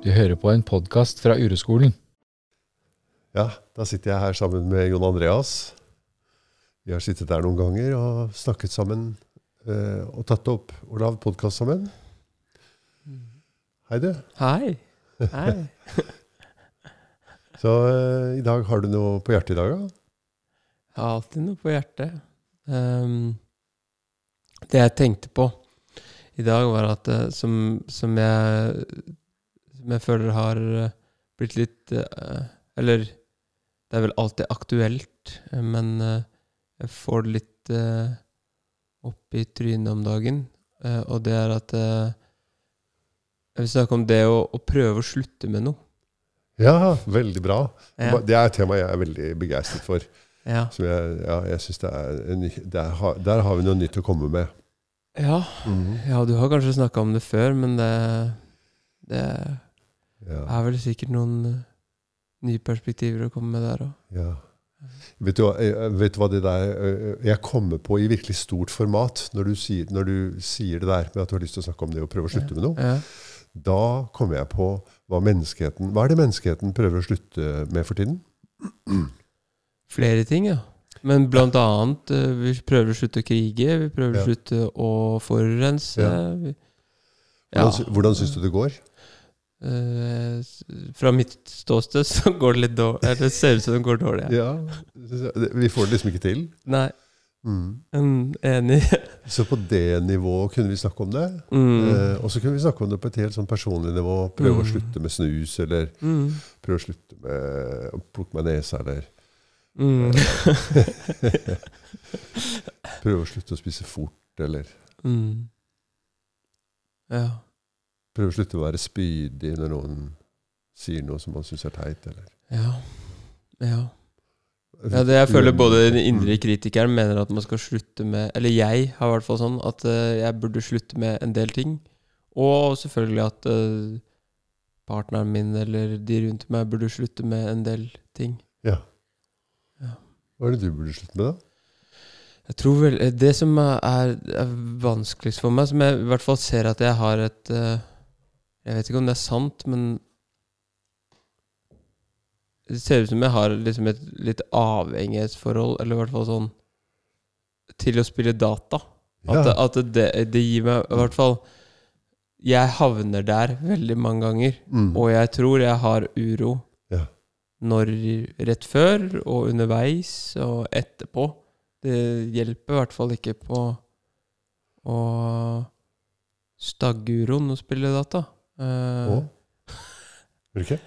Du hører på en podkast fra Ureskolen. Ja, da sitter jeg her sammen med Jon Andreas. Vi har sittet der noen ganger og snakket sammen eh, og tatt opp og lagd podkast sammen. Hei, du. Hei. Hei. Så eh, i dag har du noe på hjertet i dag, da? Jeg har alltid noe på hjertet. Um, det jeg tenkte på i dag, var at eh, som, som jeg Som jeg føler har eh, blitt litt eh, Eller det er vel alltid aktuelt, eh, men jeg får det litt opp i trynet om dagen. Og det er at Jeg vil snakke om det å, å prøve å slutte med noe. Ja, veldig bra. Ja. Det er et tema jeg er veldig begeistret for. Ja. Som jeg, ja, jeg synes det er en, der, er, Der har vi noe nytt å komme med. ja. Mhm. Ja, du har kanskje snakka om det før, men det, det Ja, er vel sikkert noen eh, nye perspektiver å komme med der òg. ja. Vet du, hva, eh, vet du hva det der eh, Jeg kommer på i virkelig stort format når du, sier, når du sier det der med at du har lyst til å snakke om det og prøve å slutte med noe. Ja. Da kommer jeg på hva menneskeheten Hva er det menneskeheten prøver å slutte med for tiden? Flere ting, ja. Men blant annet, eh, vi prøver å slutte å krige, vi prøver å slutte å forurense. Ja. Ja. Hvordan, hvordan syns du det går? Eh, s- fra mitt ståsted så går det litt dårlig. Eller det ser ut som det går dårlig. Ja. Ja, Vi får det liksom ikke til. Nei, Mm. mm, enig. Så på det nivået kunne vi snakke om det. Mm. Uh, og så kunne vi snakke om det på et helt sånn personlig nivå. Prøve å Mm. slutte med snus, eller Mm. prøve å slutte med å plukke meg nesa, eller Mm. prøve å slutte å spise fort, eller Mm. Ja. Prøve å slutte å være spydig når noen sier noe som man syns er teit, eller Ja. Ja. Ja, det jeg føler både den indre kritikeren mener at man skal slutte med Eller jeg har i hvert fall sånn at eh, jeg burde slutte med en del ting. Og selvfølgelig at eh, partneren min eller de rundt meg burde slutte med en del ting. Ja. Ja. Hva er det du burde slutte med, da? Jeg tror vel eh, Det som er, er vanskeligst for meg, som jeg i hvert fall ser at jeg har et eh, Jeg vet ikke om det er sant, men Det ser ut som jeg har liksom et litt avhengighetsforhold, eller i hvert fall sånn Til å spille data. At, at det, det gir meg i hvert fall Jeg havner der veldig mange ganger, Mm. og jeg tror jeg har uro Ja. når rett før og underveis og etterpå. Det hjelper i hvert fall ikke på å stagge uroen å spille data. Og? Gjør du ikke?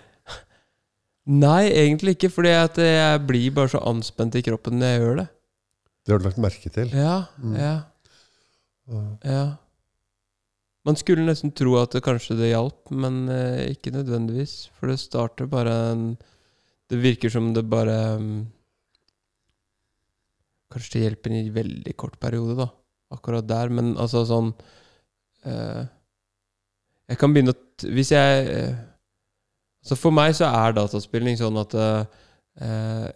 Nei, egentlig ikke, fordi at jeg blir bare så anspent i kroppen når jeg gjør det. Det har du lagt merke til. Ja, Mm. ja, ja. Man skulle nesten tro at det kanskje det hjalp, men eh, ikke nødvendigvis. For det starter bare en Det virker som det bare um, Kanskje det hjelper i en veldig kort periode, da. Akkurat der. Men altså sånn eh, Jeg kan begynne å Hvis jeg eh, Så for meg så er dataspilling sånn at eh,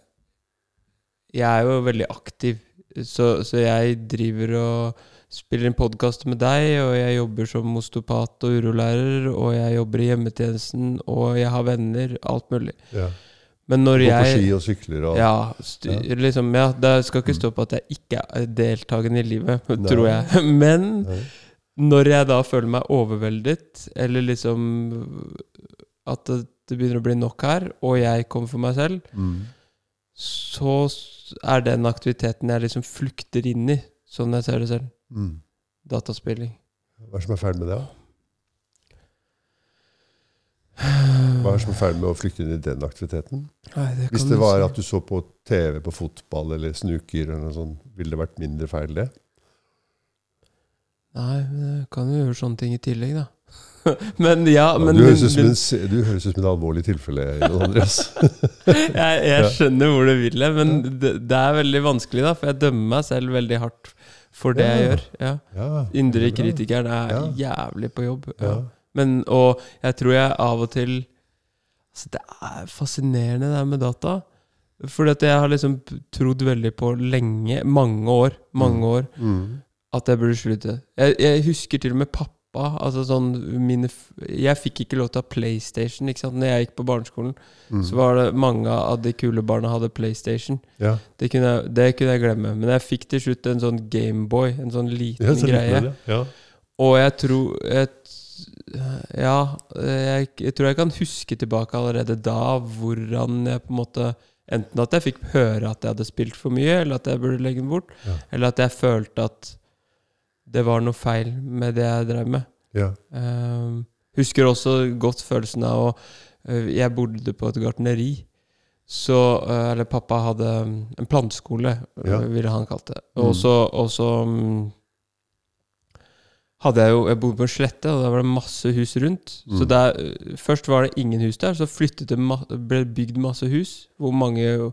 Jeg er jo veldig aktiv, så, så jeg driver og spiller en podkast med deg, og jeg jobber som osteopat og urolærer, og jeg jobber i hjemmetjenesten, og jeg har venner, alt mulig. Ja. Men når Gå på ski og sykler og ja, styr, liksom, ja, det skal ikke stå på at jeg ikke er deltakende i livet, Nei. tror jeg. Men Nei. Når jeg da føler meg overveldet, eller liksom at det, det begynner å bli nok her, og jeg kommer for meg selv, Mm. så er den aktiviteten jeg liksom flukter inn i, sånn jeg ser det selv. Mm. Dataspilling. Hva er det som er feil med det? da? Hva er det som er feil med å flykte inn i den aktiviteten? Nei, det Hvis det var at du så på TV på fotball eller snuker, eller noe sånt, ville det vært mindre feil det? Nei, men jeg kan jo gjøre sånne ting i tillegg, da. men ja, Ja, du, høres men, en, du høres ut som et alvorlig tilfelle, Jon Andreas. jeg, jeg skjønner hvor du vil hen, men det, det er veldig vanskelig, da, for jeg dømmer meg selv veldig hardt for det jeg gjør. Ja. Ja, Indre er kritikeren er jævlig på jobb. Men, og jeg tror jeg av og til altså Det er fascinerende det her med data. Fordi at jeg har liksom trodd veldig på lenge, mange år, mange Mm. år, Mm. At jeg burde slutte. Jeg, jeg husker til og med pappa Altså sånn mine Jeg fikk ikke lov til å ha PlayStation. Ikke sant? Når jeg gikk på barneskolen, Mm. så var det mange av de kule barna hadde PlayStation. ja. Det kunne, jeg, det kunne jeg glemme. Men jeg fikk til slutt en sånn Gameboy. En sånn liten Ja, så greie. Det, ja. Og jeg tror jeg, Ja, jeg, tror jeg kan huske tilbake allerede da hvordan jeg på en måte Enten at jeg fikk høre at jeg hadde spilt for mye, eller at jeg burde legge den bort. Eller at jeg følte at det var noe feil med det jeg drev med. ja. Ehm, husker også godt følelsen av å øh, Jeg bodde på et gartneri. Så øh, Eller pappa hadde um, en planteskole, Ja. øh, ville han kalt det. Mm. Og så mm, hadde jeg jo Jeg bodde på en slette, og der var det masse hus rundt. Så Mm. der, øh, Først var det ingen hus der, så flyttet det ble det bygd masse hus, hvor mange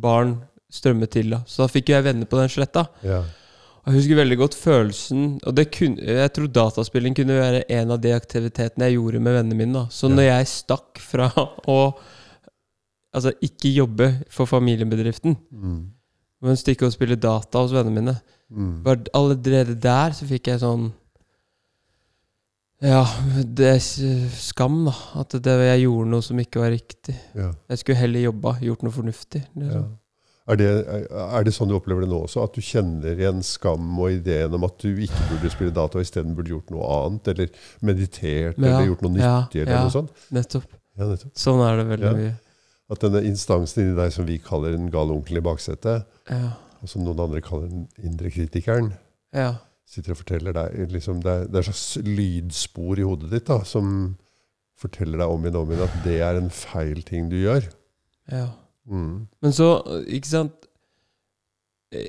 barn strømmet til. da Så da fikk jeg venner på den sletta. ja. Jeg husker veldig godt følelsen Og det kunne, Jeg tror dataspilling kunne være en av de aktivitetene jeg gjorde med vennene mine. da Så Ja. når jeg stakk fra å Altså ikke jobbe for familiebedriften, Mm. men stikke og spille data hos vennene mine Mm. Bare Allerede der så fikk jeg sånn Ja, det er skam, da. At det, jeg gjorde noe som ikke var riktig. Ja. Jeg skulle heller jobba, gjort noe fornuftig. Ja. Er, det, er- det sånn du opplever det nå også? At du kjenner igjen skam og ideen om at du ikke burde spille data og isteden burde gjort noe annet? Eller meditert, Ja, eller gjort noe ja, nyttig, eller ja. noe sånt? Nettopp. Ja, nettopp. Sånn er det veldig mye. At denne instansen inni deg som vi kaller den gale onkelen i baksetet, Ja. og som noen andre kaller den indre kritikeren, ja. sitter og forteller deg liksom, det, er, det er slags lydspor i hodet ditt da, som forteller deg om igjen og om igjen at det er en feil ting du gjør. ja. Mm. Men så, ikke sant Eh,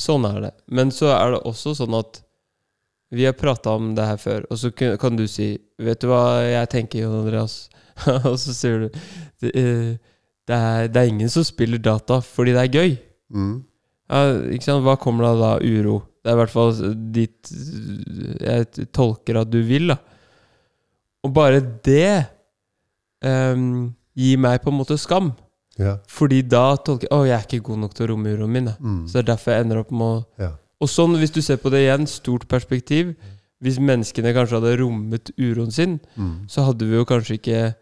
Sånn er det. Men så er det også sånn at vi har prata om det her før, og så kan du si Vet du hva jeg tenker, Jon Andreas? og så sier du det, eh, det, er, det er ingen som spiller data fordi det er gøy. Mm. Ja, ikke sant? Hva kommer det da? Uro. Det er i hvert fall dit jeg tolker at du vil, da. Og bare det um, gir meg på en måte skam. Ja. Fordi da tolker jeg Å, jeg er ikke god nok til å romme uroen min. Mm. Så det er derfor jeg ender opp med å Ja. Og sånn, hvis du ser på det igjen, stort perspektiv Hvis menneskene kanskje hadde rommet uroen sin, Mm. så hadde vi jo kanskje ikke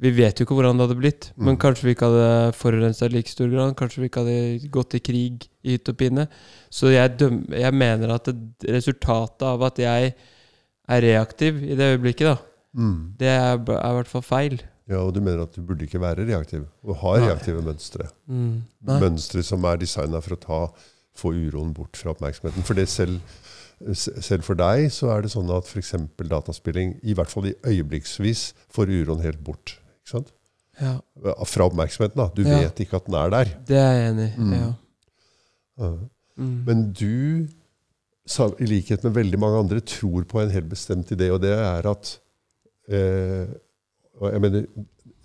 Vi vet jo ikke hvordan det hadde blitt, men Mm. kanskje vi ikke hadde forurensa i like stor grad. Kanskje vi ikke hadde gått til krig i hytt og pine. Så jeg, døm, jeg mener at det, resultatet av at jeg er reaktiv i det øyeblikket, da, Mm. det er, er i hvert fall feil. Ja, og du mener at du burde ikke være reaktiv, og ha Nei. reaktive mønstre. Mm. Mønstre som er designa for å ta, få uroen bort fra oppmerksomheten. For det selv, selv for deg så er det sånn at f.eks. dataspilling, i hvert fall i øyeblikksvis, får uroen helt bort. Ikke sant? Ja, Fra oppmerksomheten. da. Du Ja. vet ikke at den er der. det er jeg enig i. Mm. Ja. Ja. Mm. Men du, i likhet med veldig mange andre, tror på en helt bestemt idé, og det er at eh, og jeg mener,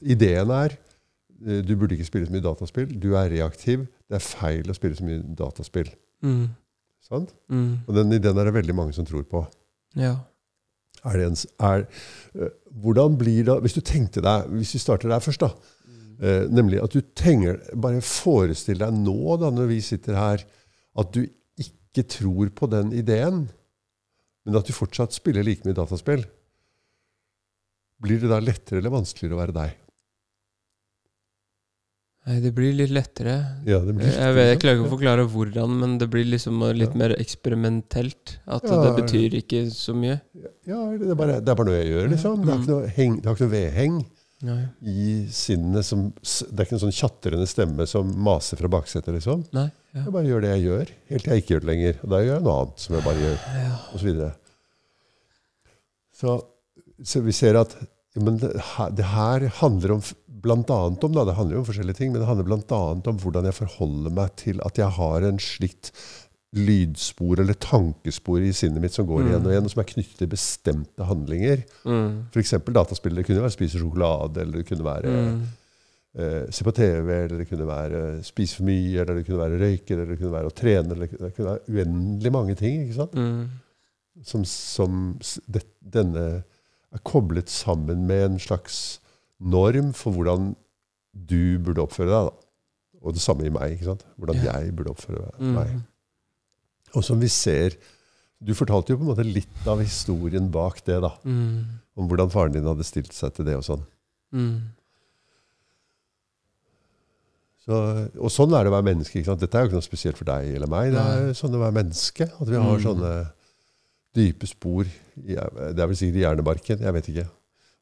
Ideen er eh, du burde ikke spille så mye dataspill. Du er reaktiv. Det er feil å spille så mye dataspill. Mm. Sant? Mm. Og den ideen er det veldig mange som tror på. Ja. Er det en, er, eh, hvordan blir det Hvis du tenkte deg Hvis vi starter der først, da. Eh, nemlig at du tenker Bare forestill deg nå, da, når vi sitter her, at du ikke tror på den ideen, men at du fortsatt spiller like mye dataspill. Blir det da lettere eller vanskeligere å være deg? Nei, det blir litt lettere. Ja, det blir Jeg, vet, jeg klarer ikke å forklare hvordan, men det blir liksom litt Ja. mer eksperimentelt. At Ja, det betyr ikke så mye. Ja, det er, bare, det er bare noe jeg gjør, liksom. Det, er ikke noe har noe vedheng i sinnet som Det er ikke en sånn tjatrende stemme som maser fra baksetet, liksom. Nei. Ja. Jeg bare gjør det jeg gjør, helt til jeg ikke gjør det lenger. Og da gjør jeg noe annet som jeg bare gjør, Ja. og så videre. Så, så vi ser at men det, her- det her handler om blant annet om, da, det handler jo om forskjellige ting, men det handler blant annet om hvordan jeg forholder meg til at jeg har en slikt lydspor eller tankespor i sinnet mitt som går Mm. igjen og igjen, og som er knyttet til bestemte handlinger. Mm. F.eks. dataspill. Det kunne være spise sjokolade, eller det kunne være Mm. eh, se på TV, eller det kunne være spise for mye, eller det kunne være røyke, eller det kunne være å trene. Eller det kunne være uendelig mange ting ikke sant? Mm. som, som det, denne er koblet sammen med en slags norm for hvordan du burde oppføre deg. Da. Og det samme i meg. ikke sant? Hvordan Ja. jeg burde oppføre Mm. Og som vi ser Du fortalte jo på en måte litt av historien bak det, da. Mm. Om hvordan faren din hadde stilt seg til det og sånn. Mm. Så, og sånn er det å være menneske. ikke sant? Dette er jo ikke noe spesielt for deg eller meg. Det er jo sånn å være menneske. At vi har Mm. sånne dype spor i, Det er vel sikkert i hjernebarken, jeg vet ikke.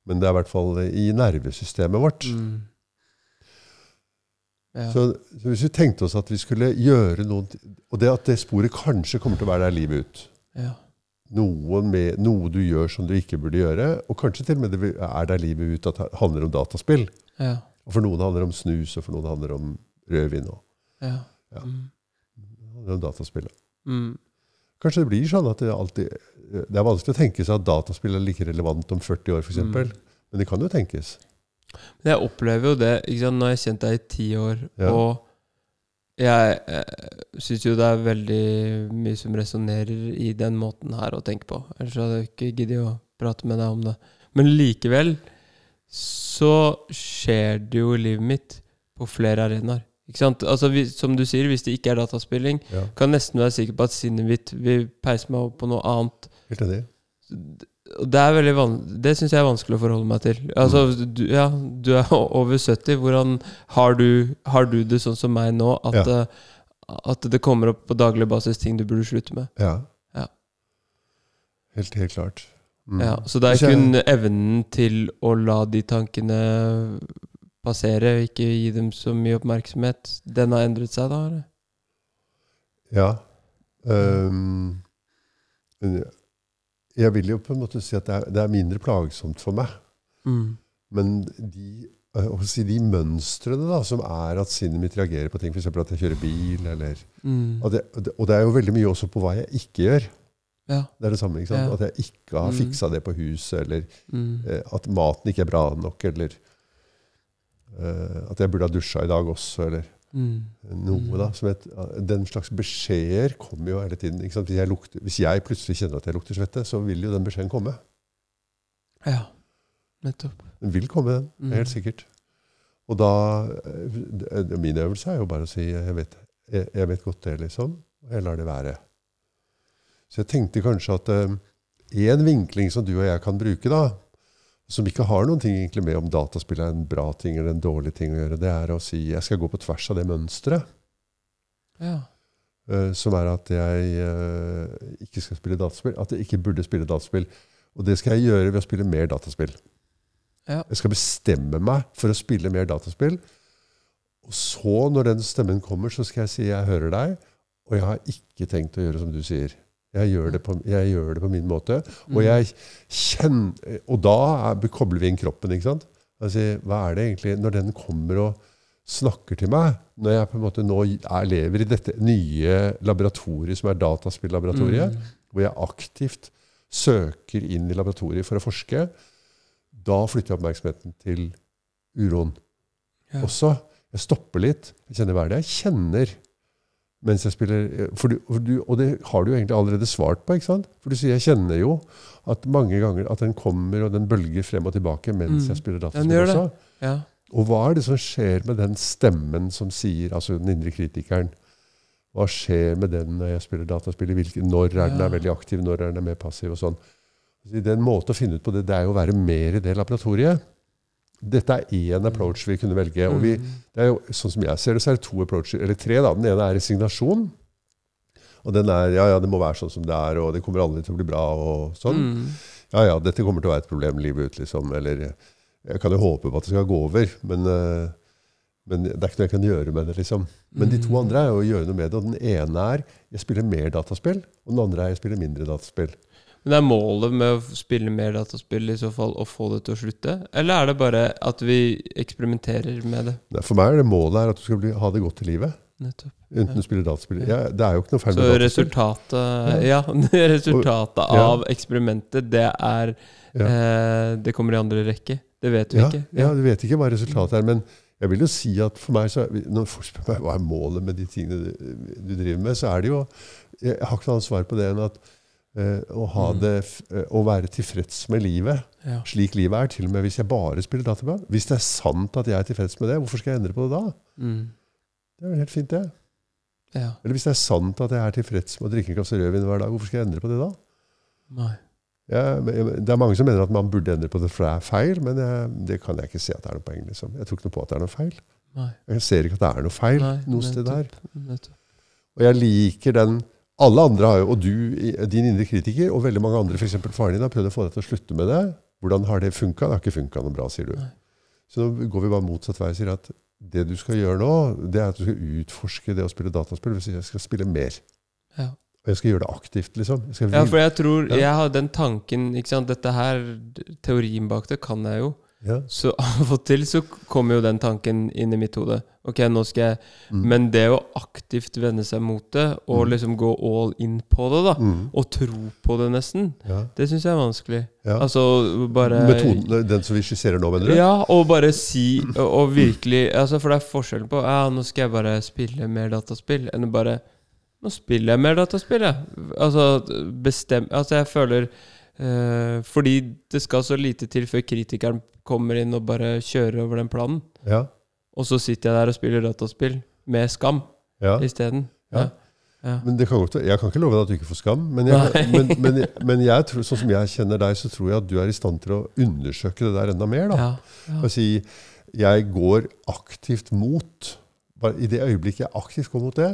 Men det er i hvert fall i nervesystemet vårt. Mm. Ja. Så, så hvis vi tenkte oss at vi skulle gjøre noe Og det at det sporet kanskje kommer til å være der livet ut. ja. Med, noe du gjør som du ikke burde gjøre, og kanskje til og med det er der livet ut at det handler om dataspill. Ja. Og for noen handler det om snus, og for noen handler det om rødvin. Og Ja. Ja. Mm. det handler om dataspill. Mm. Kanskje det blir sånn at det alltid Det er vanskelig å tenke seg at dataspill er like relevant om 40 år, f.eks. Mm. Men det kan jo tenkes. Men jeg opplever jo det ikke sant? Nå har jeg kjent deg i ti år, Ja. og jeg jeg syns jo det er veldig mye som resonnerer i den måten her å tenke på. Ellers hadde jeg ikke giddet å prate med deg om det. Men likevel så skjer det jo i livet mitt på flere arenaer. Altså, vi, som du sier, hvis det ikke er dataspilling, Ja, kan nesten være sikker på at sinnet mitt vil peise meg opp på noe annet. Helt enig. Det Det syns jeg er vanskelig å forholde meg til. Altså, Mm. du, ja, du er over 70. Hvordan har du, har du det sånn som meg nå, at, Ja. uh, at det kommer opp på daglig basis ting du burde slutte med? Ja. Ja. Helt, helt klart. Mm. Ja, så det er kun evnen til å la de tankene passere, og ikke gi dem så mye oppmerksomhet, den har endret seg da? Eller? Ja. Um, jeg vil jo på en måte si at det er, det er mindre plagsomt for meg. Mm. Men de, jeg si, de mønstrene da, som er at sinnet mitt reagerer på ting, f.eks. at jeg kjører bil, eller Mm. det, og det- er jo veldig mye også på hva jeg ikke gjør. Ja. Det er det samme. ikke sant? Ja. At jeg ikke har Mm. fiksa det på huset, eller Mm. eh, at maten ikke er bra nok, eller eh, at jeg burde ha dusja i dag også, eller Mm. noe. da. Som et, den slags beskjeder kommer jo hele tiden. Hvis, jeg lukter, hvis jeg plutselig kjenner at jeg lukter svette, så vil jo den beskjeden komme. Ja. Nettopp. Den vil komme, den. Mm. Helt sikkert. Og da eh, Min øvelse er jo bare å si jeg vet, jeg, jeg vet godt det, liksom. Og jeg lar det være. Så jeg tenkte kanskje at én vinkling som du og jeg kan bruke, da, som ikke har noen ting egentlig med om dataspill er en bra ting eller en dårlig ting å gjøre, det er å si jeg skal gå på tvers av det mønsteret. Ja. Uh, som er at jeg uh, ikke skal spille dataspill. At jeg ikke burde spille dataspill. Og det skal jeg gjøre ved å spille mer dataspill. Ja. Jeg skal bestemme meg for å spille mer dataspill. Og så, når den stemmen kommer, så skal jeg si 'jeg hører deg', og jeg har ikke tenkt å gjøre som du sier. Jeg gjør det på, jeg gjør det på min måte. Mm. Og, jeg kjenner, og da er, kobler vi inn kroppen. ikke sant? Altså, hva er det egentlig Når den kommer og snakker til meg, når jeg på en måte nå er, lever i dette nye laboratoriet som er dataspillaboratoriet, Mm. hvor jeg aktivt søker inn i laboratoriet for å forske, da flytter jeg oppmerksomheten til uroen. Ja. Også, jeg stopper litt. Jeg kjenner hva det er jeg kjenner mens jeg spiller. For du, for du, og det har du jo egentlig allerede svart på. ikke sant? For du sier jeg kjenner jo at mange ganger at den kommer og den bølger frem og tilbake mens Mm. jeg spiller dataspill også. Ja. Og hva er det som skjer med den stemmen som sier, altså den indre kritikeren? Hva skjer med den når jeg spiller dataspill? Når er den Ja. er veldig aktiv, når er den er mer passiv? og sånn. Så Den måten å finne ut på det, det er jo å være mer i det laboratoriet. Dette er én approach vi kunne velge. og vi, Mm. det er jo, sånn som jeg ser det, så er det to approacher, eller tre. da. Den ene er resignasjon. Og den er ja, ja, det må være sånn som det er, og det kommer aldri til å bli bra. og sånn. Mm. Ja, ja, dette kommer til å være et problem livet ut, liksom. Eller jeg kan jo håpe på at det skal gå over, men, eh, men det er ikke noe jeg kan gjøre med det, liksom. Men de to Mm. andre er jo å gjøre noe med det. Og den ene er jeg spiller mer dataspill, og den andre er jeg spiller mindre dataspill. Men det er målet med å spille mer dataspill i så fall å få det til å slutte? Eller er det bare at vi eksperimenterer med det? Nei, For meg er det målet er at du skal bli, ha det godt i livet. Nettopp. Enten du spiller dataspill. Ja, det er jo ikke noe feil Så med dataspill. resultatet Ja, resultatet ja. av eksperimentet, det er eh, Det kommer i andre rekke. Det vet vi ikke. ja, du vet ikke hva resultatet er, men jeg vil jo si at for meg, så, når folk spør meg hva er målet med de tingene du, du driver med, så er det jo Jeg har ikke noe annet svar på det enn at å, ha Mm. det, eh, å være tilfreds med livet, Ja. slik livet er, til og med hvis jeg bare spiller databand. Hvis det er sant at jeg er tilfreds med det, hvorfor skal jeg endre på det da? Mm. Det er jo helt fint, det. Ja. Eller hvis det er sant at jeg er tilfreds med å drikke en kasse rødvin hver dag, hvorfor skal jeg endre på det da? Nei. Ja, det er mange som mener at man burde endre på det for det er feil, men jeg, det kan jeg ikke se at det er noe poeng. Liksom. Jeg tror ikke noe på at det er noe feil. Nei. Jeg ser ikke at det er noe feil Nei, noe sted der. Og jeg liker den Alle andre har jo, og du, din indre kritiker, og veldig mange andre, f.eks. faren din, har prøvd å få deg til å slutte med det. Hvordan har det funka? Det har ikke funka noe bra, sier du. Så nå går vi bare motsatt vei og sier at det du skal gjøre nå, det er at du skal utforske det å spille dataspill. Hvis jeg skal spille mer. Ja. Og jeg skal gjøre det aktivt, liksom. Ja, for jeg tror Ja. Jeg har den tanken ikke sant? Dette her, teorien bak det kan jeg jo. Ja. Så av og til så kommer jo den tanken inn i mitt hode. Ok, nå skal jeg Mm. Men det å aktivt vende seg mot det, og Mm. liksom gå all in på det, da, Mm. og tro på det nesten, ja. det syns jeg er vanskelig. ja. Altså bare Metoden, den som vi skisserer nå, mener du? Ja, og bare si og, og virkelig altså For det er forskjellen på Ja, nå skal jeg bare spille mer dataspill, enn bare Nå spiller jeg mer dataspill, jeg. Altså bestem Altså, jeg føler Fordi det skal så lite til før kritikeren kommer inn og bare kjører over den planen. Ja. Og så sitter jeg der og spiller dataspill med skam ja. isteden. Ja. Ja. Men det kan godt, være- Jeg kan ikke love deg at du ikke får skam, men, jeg, men, men, men jeg tror, sånn som jeg kjenner deg, så tror jeg at du er i stand til å undersøke det der enda mer. da. Ja. Ja. Si jeg går aktivt mot I det øyeblikket jeg aktivt går mot det,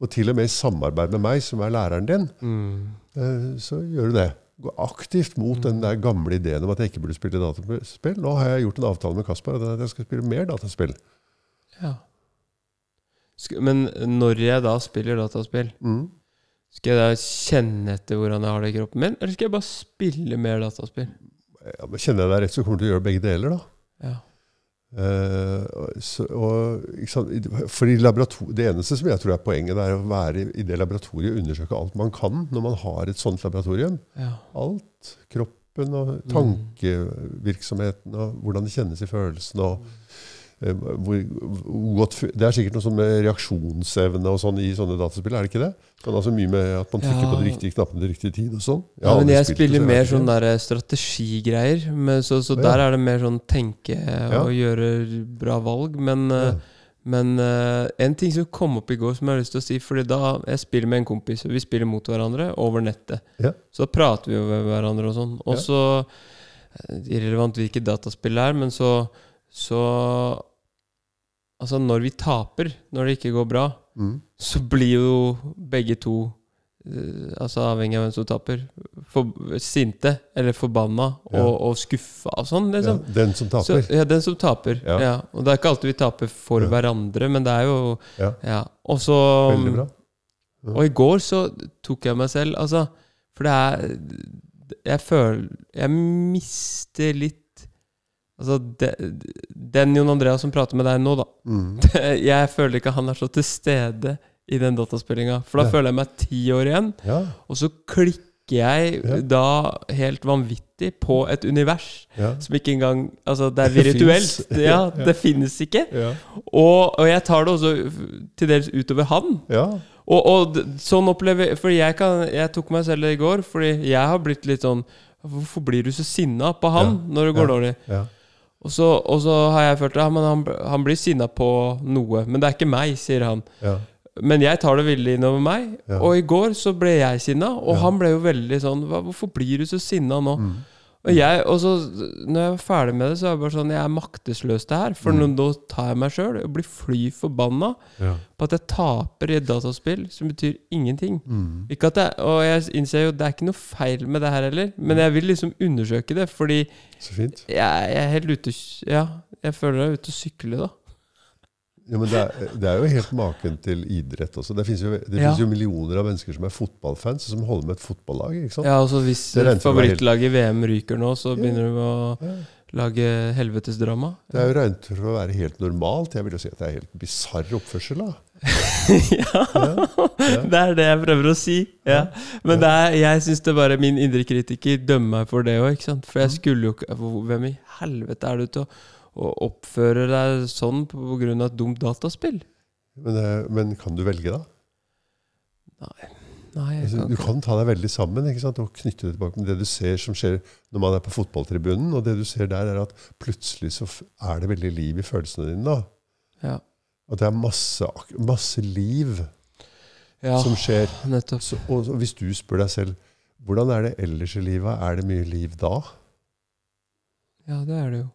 og til og med i samarbeid med meg, som er læreren din, Mm. eh, så gjør du det. Gå aktivt mot den der gamle ideen om at jeg ikke burde spille dataspill. Nå har jeg gjort en avtale med Kasper er at jeg skal spille mer dataspill. ja. Men når jeg da spiller dataspill Mm. Skal jeg da kjenne etter hvordan jeg har det i kroppen min, eller skal jeg bare spille mer dataspill? Ja, men kjenner jeg deg rett, så kommer du til å gjøre begge deler. da. Ja. Eh, så, og, For Det eneste som jeg tror er poenget, det er å være i, det laboratoriet og undersøke alt man kan når man har et sånt laboratorium. ja. Alt. Kroppen og tankevirksomheten og hvordan det kjennes i følelsen. og eh, hvor, hvor godt, Det er sikkert noe sånn med reaksjonsevne og sånn i sånne dataspill, er det ikke det? Kan altså mye med at man trykker Ja. på de riktige knappene til riktig tid og sånn. Ja, har men jeg spiller mer sånn der strategigreier. Men så så Ja. der er det mer sånn tenke Ja. og gjøre bra valg. Men, Ja. eh, men uh, en ting som kom opp i går, som jeg har lyst til å si Fordi da jeg spiller med en kompis, og vi spiller mot hverandre over nettet. Ja. Så prater vi jo med hverandre og sånn. Og så eh, Irrelevant hvilket dataspill det er, men så Så Altså, når vi taper, når det ikke går bra, Mm. så blir jo begge to eh, Altså avhengig av hvem som taper. For, sinte eller forbanna Ja. og, og skuffa og sånn. Ja, Liksom. den som Så, taper. ja, den som taper. Ja. Ja. Og det er ikke alltid vi taper for Ja. hverandre, men det er jo Ja. Ja. Og så Veldig bra. Og i går så tok jeg meg selv Altså, for det er Jeg føler Jeg mister litt Altså, det, den Jon Andreas som prater med deg nå, da Mm. Jeg føler ikke han er så til stede i den dataspillinga. For da Ja. føler jeg meg ti år igjen, Ja, og så klikker jeg Ja. da helt vanvittig på et univers som ikke engang Altså, det er virtuelt. Det Ja, det finnes ikke. Ja. Og, og jeg tar det også til dels utover han. ja. Og, og sånn opplever For jeg, kan, jeg tok meg selv i går, fordi jeg har blitt litt sånn Hvorfor blir du så sinna på han når det går dårlig? ja. Og så, og så har jeg følt at ja, han, han blir sinna på noe. Men det er ikke meg, sier han. ja. Men jeg tar det veldig innover meg. Ja. Og i går så ble jeg sinna, og han ble jo veldig sånn 'Hvorfor blir du så sinna nå?' Mm. Og jeg, og så når jeg var ferdig med det, så er jeg bare sånn Jeg er maktesløs det her. For Mm. nå, tar jeg meg sjøl og blir fly forbanna ja. på at jeg taper i et dataspill som betyr ingenting. Mm. Ikke at jeg, og jeg innser jo det er ikke noe feil med det her heller, men jeg vil liksom undersøke det, fordi Så fint. jeg, jeg er helt ute Ja, jeg føler jeg er ute å sykle, da. Ja, men det er, det er jo helt maken til idrett også. Det finnes jo, Ja. jo millioner av mennesker som er fotballfans, og som holder med et fotballag. ikke sant? Ja, altså Hvis favorittlaget i VM ryker nå, så Ja. begynner du å Ja. lage helvetesdrama. Det er jo regnet for å være helt normalt. Jeg vil jo si at det er helt bisarr oppførsel. da. ja, Ja. det er det jeg prøver å si. Ja. Men er, jeg syns det bare min indre kritiker dømmer meg for det òg. For jeg Mm. skulle jo ikke Hvem i helvete er du til å, å oppføre deg sånn pga. et dumt dataspill? Men, eh, men kan du velge, da? Nei, jeg Altså, du kan ta deg veldig sammen ikke sant? og knytte det tilbake med det du ser som skjer når man er på fotballtribunen. Og det du ser der, er at plutselig så er det veldig liv i følelsene dine. da. Ja. At det er masse, masse liv. Ja, som skjer. Så, og og hvis du spør deg selv hvordan er det ellers i livet, er det mye liv da? Ja, det er det jo.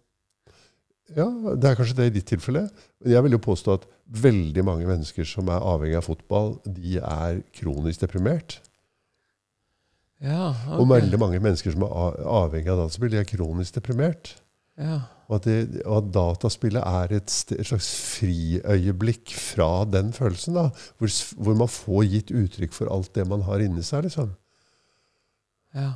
Ja, det er kanskje det i ditt tilfelle. Jeg vil jo påstå at veldig mange mennesker som er avhengig av fotball, de er kronisk deprimert. Ja, okay. Og veldig mange mennesker som er avhengig av dataspill, de er kronisk deprimert. Ja, Og at, det, og at dataspillet er et, st- et slags friøyeblikk fra den følelsen. da, hvor, hvor man får gitt uttrykk for alt det man har inni seg. liksom. ja.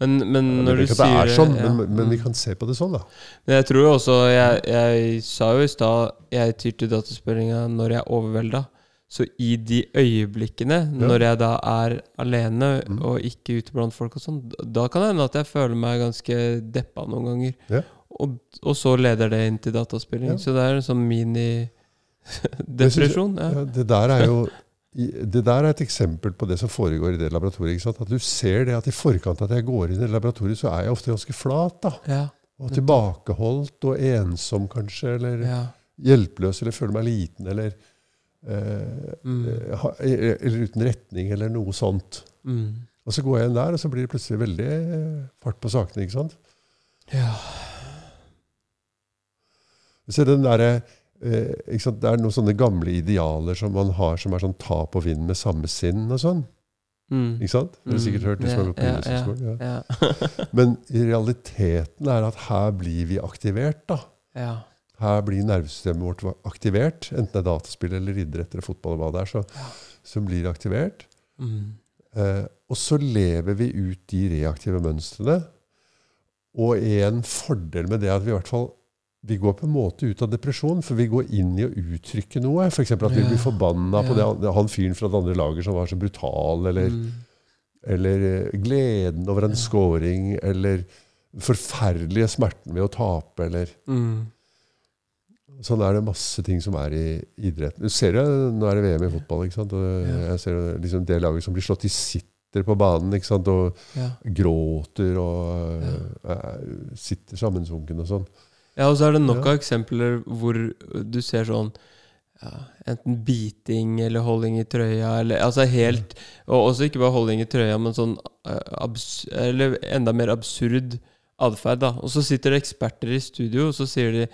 Men, men Jeg når du ikke at det er sånn, ja, men, men vi kan se på det sånn, da. Men jeg tror jo også Jeg, jeg sa jo i stad jeg tyr til dataspillinga når jeg er overvelda. Så i de øyeblikkene, Ja. når jeg da er alene Mm. og ikke ute blant folk og sånn, da kan det hende at jeg føler meg ganske deppa noen ganger. Ja. Og, og så leder det inn til dataspilling. Ja. Så det er en sånn mini-depresjon. Ja. Ja, det der er jo det der er et eksempel på det som foregår i det laboratoriet. ikke sant? At du ser det at i forkant at jeg går inn i laboratoriet, så er jeg ofte ganske flat. da. Ja. Og tilbakeholdt og ensom, kanskje. Eller ja. hjelpeløs, eller føler meg liten, eller eh, Mm. eh, Eller uten retning, eller noe sånt. Mm. Og så går jeg inn der, og så blir det plutselig veldig eh, fart på sakene. ikke sant? ja. Så den derre eh? Det er noen sånne gamle idealer som man har, som er sånn tap og vind med samme sinn og sånn. Mm. Ikke sant? Har du sikkert hørt. det som på Ja, idrettshøyskolen, ja. Ja. Men realiteten er at her blir vi aktivert. da. ja. Her blir nervesystemet vårt aktivert. Enten det er dataspill eller idrett eller fotball, eller hva det er, så, Ja. så blir aktivert. Mm. Eh, og så lever vi ut de reaktive mønstrene. Og en fordel med det er at vi i hvert fall vi går på en måte ut av depresjon, for vi går inn i å uttrykke noe. F.eks. at vi blir forbanna på det, han- fyren fra det andre laget som var så brutal, eller, Mm. eller eh, gleden over en Ja. scoring, eller forferdelige smerten ved å tape, eller Mm. Sånn er det masse ting som er i idretten. Du ser jo, Nå er det VM i fotball. ikke sant? Og Jeg ser liksom det laget som blir slått i sitter på banen ikke sant? og Ja. gråter og eh, sitter sammensunken og sånn. Ja, og så er det nok av eksempler hvor du ser sånn ja, Enten biting eller holding i trøya, eller altså helt Og også ikke bare holding i trøya, men sånn eh, abs Eller enda mer absurd atferd. Og så sitter det eksperter i studio, og så sier de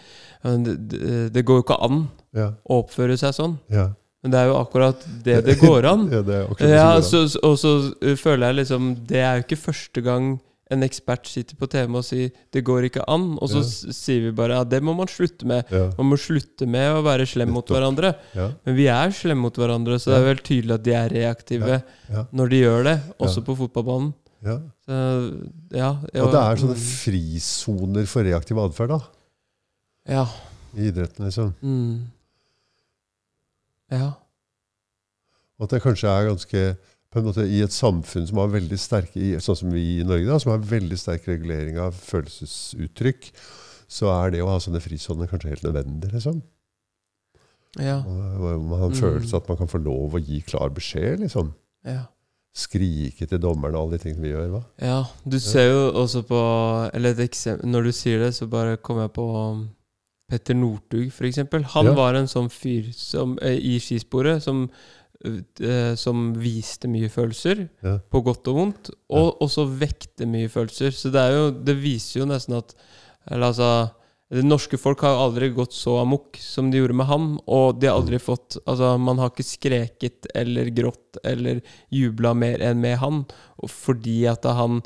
det, går jo ikke an Ja, å oppføre seg sånn. ja. Men det er jo akkurat det det går an. ja, det er akkurat det Ja, så, og så uh, føler jeg liksom Det er jo ikke første gang en ekspert sitter på TV og sier 'det går ikke an', og så Ja. sier vi bare 'ja, det må man slutte med'. Ja, Man må slutte med å være slem mot hverandre. Men vi er slemme mot hverandre, så det er vel tydelig at de er reaktive når de gjør det, også på fotballbanen. ja. Så, ja, Og det er sånne mm, frisoner for reaktiv atferd da, Ja. i idretten. liksom. Mm. Ja. Og at det kanskje er ganske på en måte I et samfunn som har veldig sterke sånn som vi i Norge, da, som har veldig sterk regulering av følelsesuttrykk, så er det å ha sånne frisoner kanskje helt nødvendig. liksom. Ja. Man har en Mm. følelse at man kan få lov å gi klar beskjed. liksom. ja. Skrike til dommerne og alle de tingene vi gjør. hva? Ja, du ser jo også på Eller et eksempel Når du sier det, så bare kommer jeg på um, Petter Northug, eksempel. Han Ja. var en sånn fyr som, eh, i skisporet som, som viste mye følelser, Ja. på godt og vondt, og også vekte mye følelser. Så det er jo Det viser jo nesten at Eller altså det norske folk har aldri gått så amok som de gjorde med han. Og de har aldri fått Altså, man har ikke skreket eller grått eller jubla mer enn med han. Fordi at han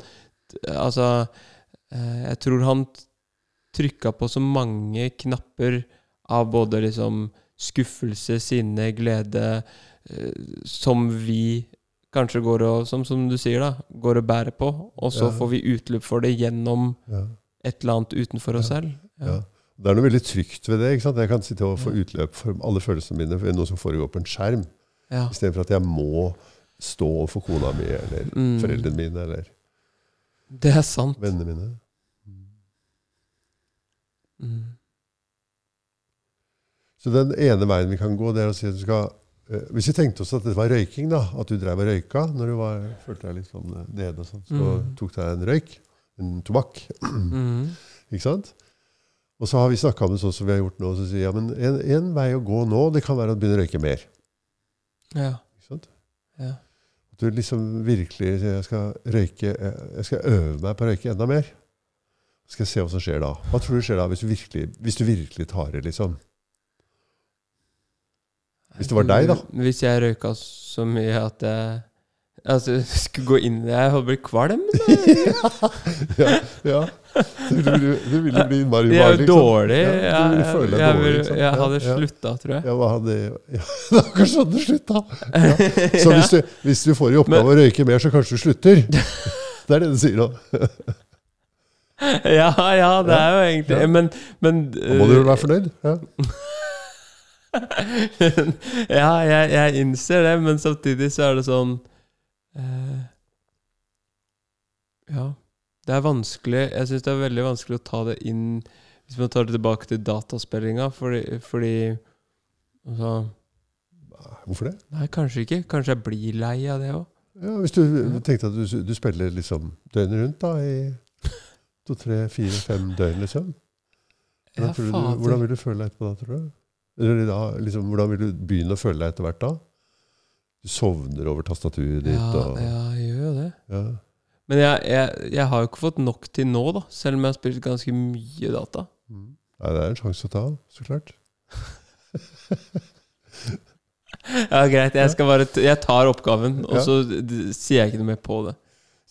Altså, eh, jeg tror han trykka på så mange knapper av både liksom skuffelse, sinne, glede, eh, som vi kanskje går og Som, som du sier, da, går og bærer på. Og så Ja. får vi utløp for det gjennom Ja. et eller annet utenfor oss selv. Ja. Det er noe veldig trygt ved det. ikke sant? Jeg kan sitte og få utløp for alle følelsene mine ved noe som foregår på en skjerm, Ja. istedenfor at jeg må stå overfor kona mi eller Mm. foreldrene mine eller Det er sant. vennene mine. Mm. Så den ene veien vi kan gå, det er å si at du skal eh, Hvis vi tenkte oss at det var røyking, da, at du drev og røyka når du var, følte deg litt sånn eh, nede, og sånn, så Mm. tok deg en røyk, en tobakk, Mm. ikke sant? Og så har vi snakka om det sånn som vi har gjort nå, og så sier ja, men en, en vei å gå nå, det kan være å begynne å røyke mer. Ja. Ikke sant? Ja. At du liksom virkelig sier, jeg skal røyke Jeg skal øve meg på å røyke enda mer. Så skal jeg se hva som skjer da. Hva tror du skjer da, hvis du virkelig, hvis du virkelig tar det, liksom? Hvis det var deg, da? Hvis jeg røyka så mye at jeg Altså, skulle gå inn i det Jeg hadde blitt kvalm. ja, ja. Du du, du ville bli innmari Det er jo liksom. dårlig. Ja, du ville føle deg jeg, dårlig, liksom. jeg hadde Ja, slutta, tror jeg. Ja, hva hadde ja, Det var kanskje sånn du slutta. Så hvis du, hvis du får i oppgave å røyke mer, så kanskje du slutter. Det er det du sier nå. ja, ja, det er jo egentlig. Men, men Da må du jo være fornøyd? Ja. ja, jeg, jeg innser det, men samtidig så er det sånn eh, Ja. Det er vanskelig Jeg syns det er veldig vanskelig å ta det inn Hvis man tar det tilbake til dataspillinga, fordi, fordi altså, Hvorfor det? Nei, kanskje ikke. Kanskje jeg blir lei av det òg. Ja, hvis du tenkte at du, du spiller liksom døgnet rundt da, i to, tre, fire, fem døgn, liksom. Hvordan, Ja, du, hvordan vil du føle deg etterpå da, tror du? Da, liksom, hvordan vil du begynne å føle deg etter hvert da? Du sovner over tastaturet ditt. ja, og, ja, jeg gjør jo det. ja. Men jeg, jeg, jeg har jo ikke fått nok til nå, da. Selv om jeg har spilt ganske mye data. Mm. Nei, det er en sjanse å ta, så klart. Ja, greit. Jeg, skal bare jeg tar oppgaven, og så sier jeg ikke noe mer på det.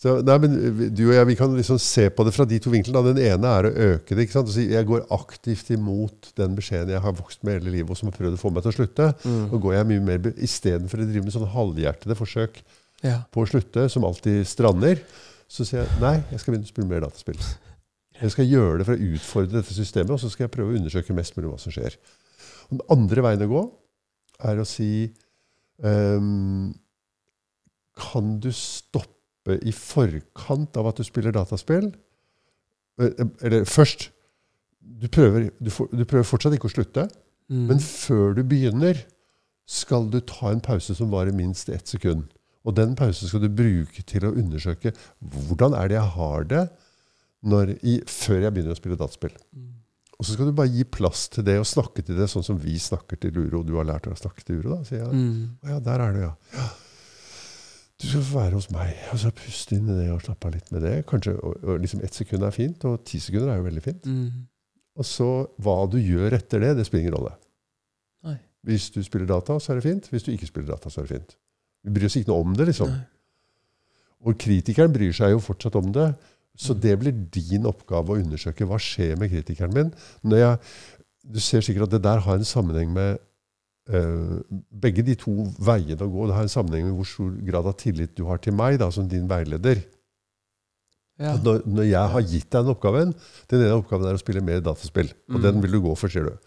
Så, nei, men Du og jeg vi kan liksom se på det fra de to vinklene. Den ene er å øke det. ikke sant? Si, Jeg går aktivt imot den beskjeden jeg har vokst med hele livet, og som har prøvd å få meg til å slutte. Mm. Og går jeg mye mer Istedenfor å drive med sånne halvhjertede forsøk Ja. på å slutte, som alltid strander, så sier jeg nei, jeg skal begynne å spille mer dataspill. Jeg skal gjøre det for å utfordre dette systemet, og så skal jeg prøve å undersøke mest mulig hva som skjer. Og den andre veien å gå er å si um, Kan du stoppe i forkant av at du spiller dataspill? Eh, Eller først du prøver, du, for, du prøver fortsatt ikke å slutte, Mm. men før du begynner, skal du ta en pause som varer minst ett sekund. Og den pausen skal du bruke til å undersøke hvordan er det jeg har det i, før jeg begynner å spille dataspill. Mm. Og så skal du bare gi plass til det og snakke til det sånn som vi snakker til Uro. Du har lært å snakke til Uro, da? sier jeg. Mm. Å ja, der er du, ja. ja. Du skal få være hos meg. Og så puste inn i det og slappe av litt med det. Kanskje og, og liksom Ett sekund er fint, og ti sekunder er jo veldig fint. Mm. Og så hva du gjør etter det, det spiller ingen rolle. Nei. Hvis du spiller data, så er det fint. Hvis du ikke spiller data, så er det fint. Vi bryr oss ikke noe om det, liksom. Nei. Og kritikeren bryr seg jo fortsatt om det. Så det blir din oppgave å undersøke hva skjer med kritikeren min. Når jeg, du ser sikkert at det der har en sammenheng med begge de to veiene å gå. Det har en sammenheng med hvor stor grad av tillit du har til meg da, som din veileder. Ja. Når, når jeg har gitt deg en oppgaven Den ene oppgaven er å spille mer dataspill. Og Mm. den vil du gå for, sier du.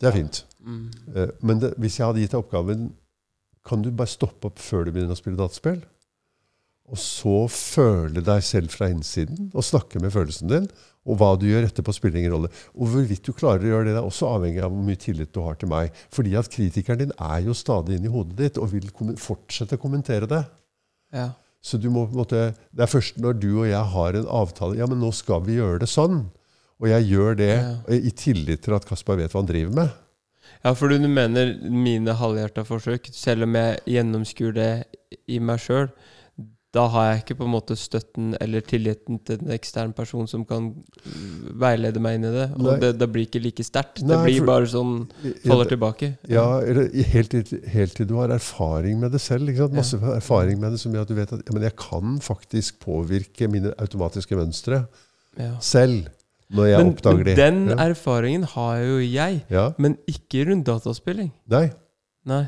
Det er fint. Mm. Eh, Men det, hvis jeg hadde gitt deg oppgaven Kan du bare stoppe opp før du begynner å spille dataspill? Og så føle deg selv fra innsiden, og snakke med følelsen din. Og hva du gjør etterpå, spiller ingen rolle. Og hvorvidt du klarer å gjøre det, er også avhengig av hvor mye tillit du har til meg. Fordi at kritikeren din er jo stadig inni hodet ditt, og vil fortsette å kommentere det. ja. Så du må på en måte, Det er først når du og jeg har en avtale Ja, men nå skal vi gjøre det sånn. Og jeg gjør det Ja. i tillit til at Kasper vet hva han driver med. Ja, for du mener mine halvhjerta forsøk, selv om jeg gjennomskuer det i meg sjøl, da har jeg ikke på en måte støtten eller tilliten til en ekstern person som kan mm, veilede meg inn i det. Og det, det blir ikke like sterkt. Det blir for- bare sånn Faller tilbake. Ja, eller helt helt til du har erfaring med det selv. Masse erfaring med det som gjør at du vet at ja, men jeg kan faktisk påvirke mine automatiske mønstre Ja. selv. Når jeg Men, oppdager men den ja. erfaringen har jo jeg, ja. men ikke rundt dataspilling. Nei. Nei,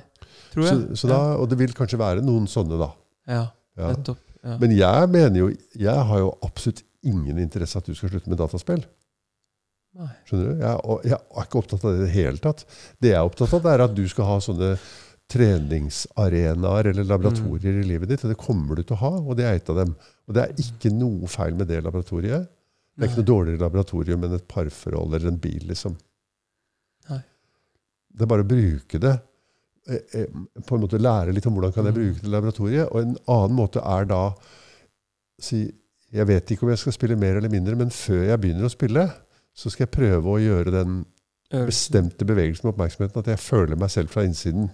tror Så, jeg. så da, og det vil kanskje være noen sånne, da. ja. Ja. nettopp. Ja. Men jeg mener jo Jeg har jo absolutt ingen interesse at du skal slutte med dataspill. Nei. Skjønner du? Jeg, og jeg er ikke opptatt av det i det hele tatt. Det jeg er opptatt av, det er at du skal ha sånne treningsarenaer eller laboratorier i livet ditt. Og det kommer du til å ha, og det er et av dem. Og det er ikke noe feil med det laboratoriet. Det er ikke noe dårligere laboratorium enn et parforhold eller en bil, liksom. Nei. Det er bare å bruke det. Eh, eh, På en måte lære litt om hvordan kan jeg Mm. bruke det laboratoriet. Og en annen måte er da si Jeg vet ikke om jeg skal spille mer eller mindre, men før jeg begynner å spille, så skal jeg prøve å gjøre den bestemte bevegelsen med oppmerksomheten, at jeg føler meg selv fra innsiden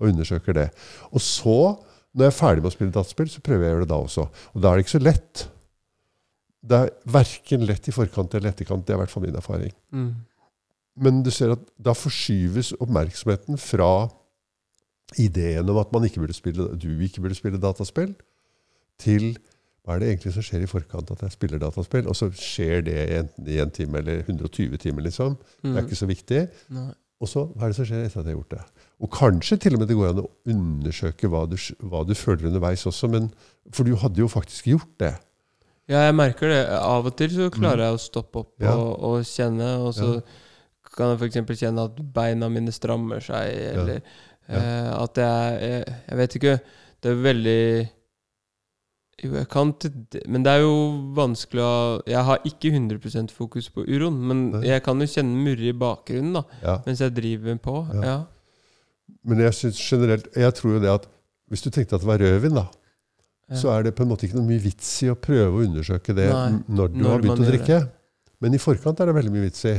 og undersøker det. Og så Når jeg er ferdig med å spille dataspill, så prøver jeg å gjøre det da også. Og da er det ikke så lett. Det er verken lett i forkant eller etterkant. Det er i hvert fall min erfaring. Mm. Men du ser at da forskyves oppmerksomheten fra ideen om at man ikke burde spille, du ikke burde spille dataspill, til hva er det egentlig som skjer i forkant at jeg spiller dataspill? Og så skjer det enten i en time eller 120 timer, liksom. Det Mm. er ikke så viktig. Nei. Og så hva er det som skjer etter at jeg har gjort det? Og kanskje til og med det går an å undersøke hva du, hva du føler underveis også, men, for du hadde jo faktisk gjort det. Ja, jeg merker det. Av og til så klarer jeg å stoppe opp Mm. Ja. og, og kjenne, og så kan jeg f.eks. kjenne at beina mine strammer seg, eller Ja. Eh, at jeg, jeg Jeg vet ikke. Det er veldig Jo, jeg kan Men det er jo vanskelig å Jeg har ikke 100% fokus på uroen, men jeg kan jo kjenne murre i bakgrunnen da Ja. mens jeg driver på. Ja. Men jeg synes generelt, jeg tror jo det at hvis du tenkte at det var rødvin, da, så er det på en måte ikke noe mye vits i å prøve å undersøke det Nei, når du når har begynt å drikke. Men i forkant er det veldig mye vits i.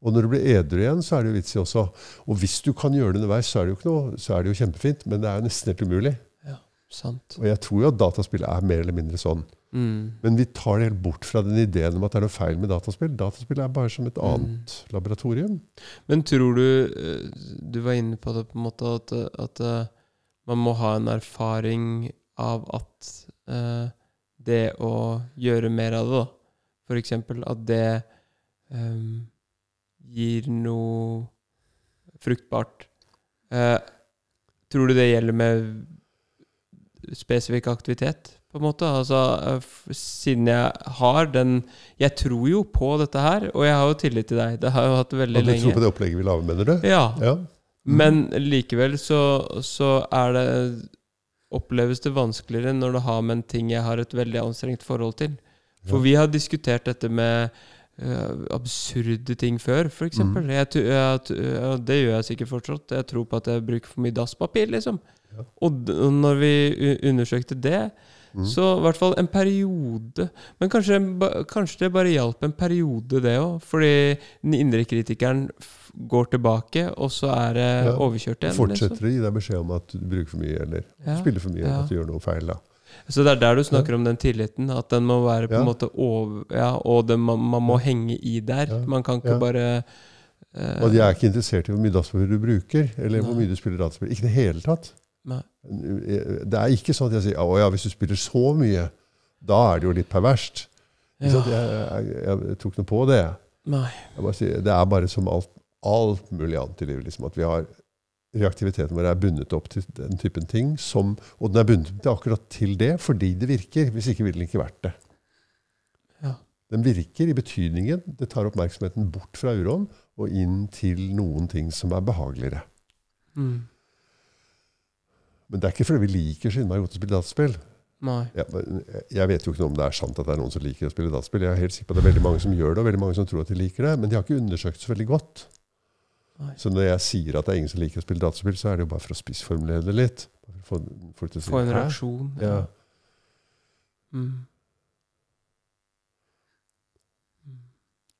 Og når du blir edru igjen, så er det jo vits i også. Og hvis du kan gjøre det underveis, så er det jo, ikke noe, så er det jo kjempefint, men det er jo nesten helt umulig. Ja, Sant. Og jeg tror jo at dataspill er mer eller mindre sånn. Mm. Men vi tar det helt bort fra den ideen om at det er noe feil med dataspill. Dataspill er bare som et Mm. annet laboratorium. Men tror du eh, Du var inne på det på en måte at, at eh, man må ha en erfaring av at uh, det å gjøre mer av det, da eksempel at det eh, gir noe fruktbart. Eh, tror du det gjelder med spesifikk aktivitet, på en måte? Altså, eh, siden jeg har den Jeg tror jo på dette her, og jeg har jo tillit til deg. Det har jeg jo hatt veldig At du tror på det opplegget vi lager, mener du? Ja, Ja. men likevel så, så er det Oppleves det vanskeligere når det har med en ting jeg har et veldig anstrengt forhold til. For Ja. vi har diskutert dette med øh, absurde ting før, f.eks. Mm. Jeg, jeg, det gjør jeg sikkert fortsatt. Jeg tror på at jeg bruker for mye dasspapir, liksom. Ja. Og, og når vi undersøkte det, mm. så i hvert fall en periode Men kanskje, kanskje det bare hjalp en periode, det òg. Fordi den indre kritikeren går tilbake, og så er det Ja. overkjørt igjen. Fortsetter Liksom. å gi deg beskjed om at du bruker for mye, eller Ja. spiller for mye, Ja. at du gjør noe feil. da. Så det er der du snakker om den tilliten. At den må være på en måte over Ja, og det, man, man må henge i der. Man kan ikke bare uh, Og jeg er ikke interessert i hvor mye dataspill du bruker, eller hvor mye du spiller dataspill. Ikke i det hele tatt. Nei. Det er ikke sånn at jeg sier å ja, hvis du spiller så mye, da er det jo litt perverst. Ja. Jeg, jeg, jeg tok noe på det. Nei. Sier, det er bare som alt, alt mulig annet i livet. Liksom, at vi har Reaktiviteten vår er bundet opp til den typen ting. Som, og den er bundet til akkurat til det fordi det virker. Hvis ikke ville den ikke vært det. Ja. Den virker i betydningen det tar oppmerksomheten bort fra uroen og inn til noen ting som er behageligere. Mm. Men det er ikke fordi vi liker så innmari godt å spille dataspill. Ja, jeg vet jo ikke noe om det er sant at det er noen som liker å spille dataspill. Jeg er helt sikker på at det er veldig mange som gjør det, og veldig mange som tror at de liker det. Men de har ikke undersøkt så veldig godt. Nei. Så når jeg sier at det er ingen som liker å spille dataspill, så er det jo bare for å spissformulere det litt. Få si, en reaksjon. Ja. Mm.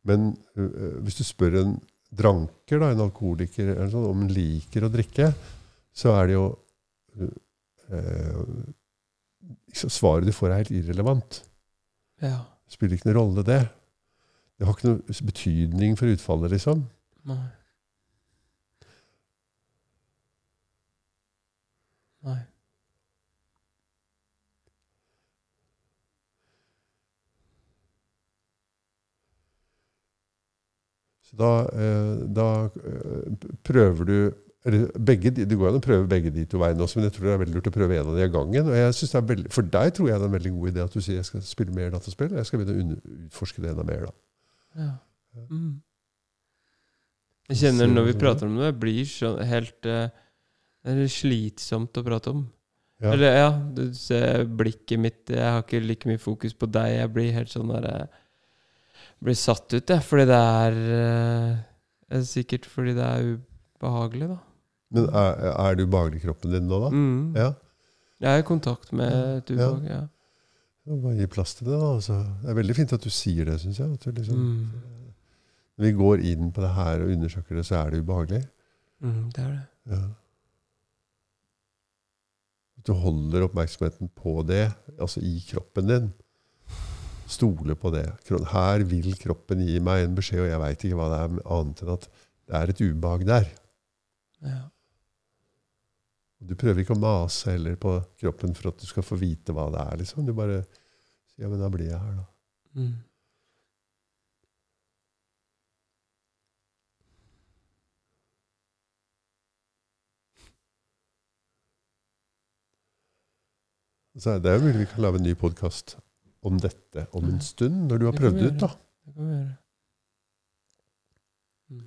Men ø, ø, hvis du spør en dranker, da, en alkoholiker, eller sånn, om han liker å drikke, så er det jo ø, ø, Svaret du får, er helt irrelevant. ja. Det spiller ikke noen rolle, det. Det har ikke noen betydning for utfallet, liksom. Nei. Nei. Så da, eh, da eh, prøver du eller begge, Det går an å prøve begge de to veiene også, men jeg tror det er veldig lurt å prøve en av de av gangen. Og jeg synes det er veldig, For deg tror jeg det er en veldig god idé at du sier jeg skal spille mer dataspill. Jeg skal begynne å utforske det enda mer. da. Ja. Mm. Jeg kjenner når vi prater om det, jeg blir så helt eh, Det er slitsomt å prate om. Ja. Eller ja, du ser blikket mitt Jeg har ikke like mye fokus på deg. Jeg blir helt sånn der jeg Blir satt ut, jeg. Fordi det er eh, eh, Sikkert fordi det er ubehagelig, da. Men er, er du ubehagelig i kroppen din nå, da? Mm. Ja. Jeg er i kontakt med et ubehag, ja. Ja, Bare gi plass til det. da. Altså, det er veldig fint at du sier det, syns jeg. Liksom, Mm. Når vi går inn på det her og undersøker det, så er det ubehagelig. Mm, det er det. Ja. Du holder oppmerksomheten på det, altså i kroppen din. Stole på det. Her vil kroppen gi meg en beskjed, og jeg veit ikke hva det er, annet enn at det er et ubehag der. Ja. Du prøver ikke å mase heller på kroppen for at du skal få vite hva det er. liksom. Du bare sier ja, men da blir jeg her, da. Mm. Så er det jo mulig vi kan lage en ny podkast om dette om en stund, når du har prøvd det ut. da. Det kan vi gjøre. Mm.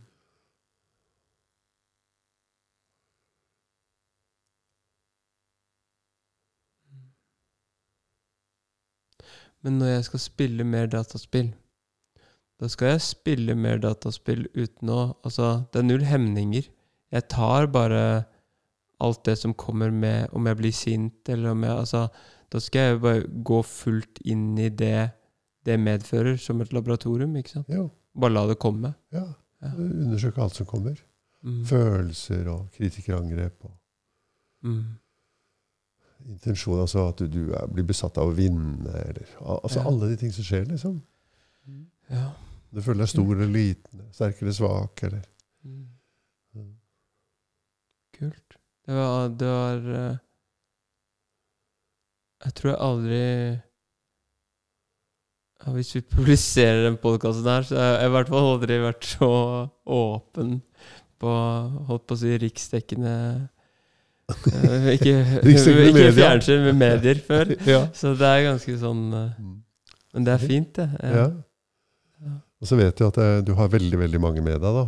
Men når jeg skal spille mer dataspill, da skal jeg spille mer dataspill uten å Altså, det er null hemninger. Jeg tar bare alt det som kommer med Om jeg blir sint, eller om jeg Altså, da skal jeg bare gå fullt inn i det det medfører, som et laboratorium. ikke sant? Ja, Bare la det komme. ja. Ja. Undersøke alt som kommer. Mm. Følelser og kritikerangrep. og Mm. Intensjon, altså at du, er, blir besatt av å vinne. Eller, altså Ja. Alle de ting som skjer. liksom. Ja. Du føler deg stor eller liten, sterk eller svak. eller... Mm. Mm. Det var, det var eh, Jeg tror jeg aldri Hvis vi publiserer den podkasten her, så har jeg i hvert fall aldri vært så åpen på Holdt på å si riksdekkende eh, Ikke, ikke fjernsyn, men medier før. Ja. Så det er ganske sånn eh, Mm. Men det er fint, det. Ja. Ja. Og så vet jeg at jeg, du har veldig veldig mange med deg. da.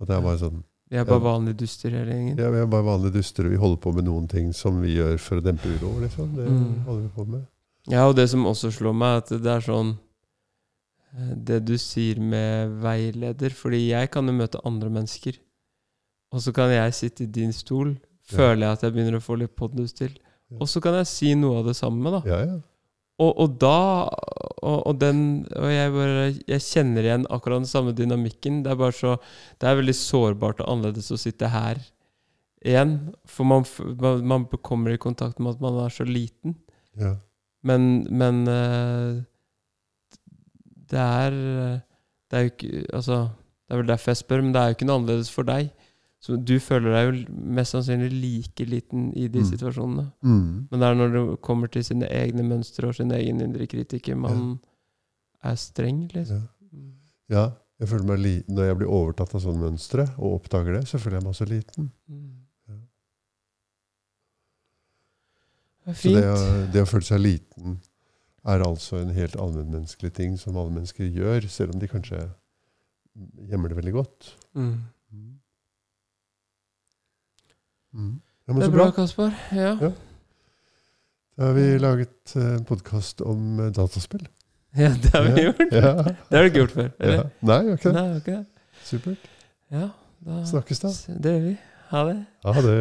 Og det er bare sånn, Vi er bare vanlige duster hele gjengen. ja, Vi er bare vanlige duster, og vi holder på med noen ting som vi gjør for å dempe uro. liksom. Det Mm. holder vi på med. Ja, og det som også slår meg, er at det er sånn eh, Det du sier med veileder Fordi jeg kan jo møte andre mennesker, og så kan jeg sitte i din stol, Ja. føler jeg at jeg begynner å få litt pondus til, Ja. og så kan jeg si noe av det samme, da. Ja, ja. Og, og da og, og den Og jeg bare Jeg kjenner igjen akkurat den samme dynamikken. Det er bare så Det er veldig sårbart og annerledes å sitte her igjen. For man, man, kommer i kontakt med at man er så liten. ja. Men, men eh, det er eh, Det er jo ikke Altså, det er vel derfor jeg spør, men det er jo ikke noe annerledes for deg. Så du føler deg jo mest sannsynlig like liten i de Mm. situasjonene. Mm. Men det er når det kommer til sine egne mønstre og sin egen indre kritiker, man er streng, liksom. Ja. ja. Jeg føler meg li Når jeg blir overtatt av sånne mønstre, og oppdager det, så føler jeg meg så liten. Mm. Ja. Det Så det, å- det å føle seg liten er altså en helt allmennmenneskelig ting som alle mennesker gjør, selv om de kanskje gjemmer det veldig godt. Mm. Mm. Ja, Det er bra, bra. Kaspar. Ja. Ja. Da har vi laget eh, en podkast om eh, dataspill. ja, det har vi gjort. Ja. Det har du ikke gjort før, Ja. eller? Nei, ikke det. Nei, ok. Supert. Ja, da Snakkes da. Det gjør vi. Ha det. Ha det.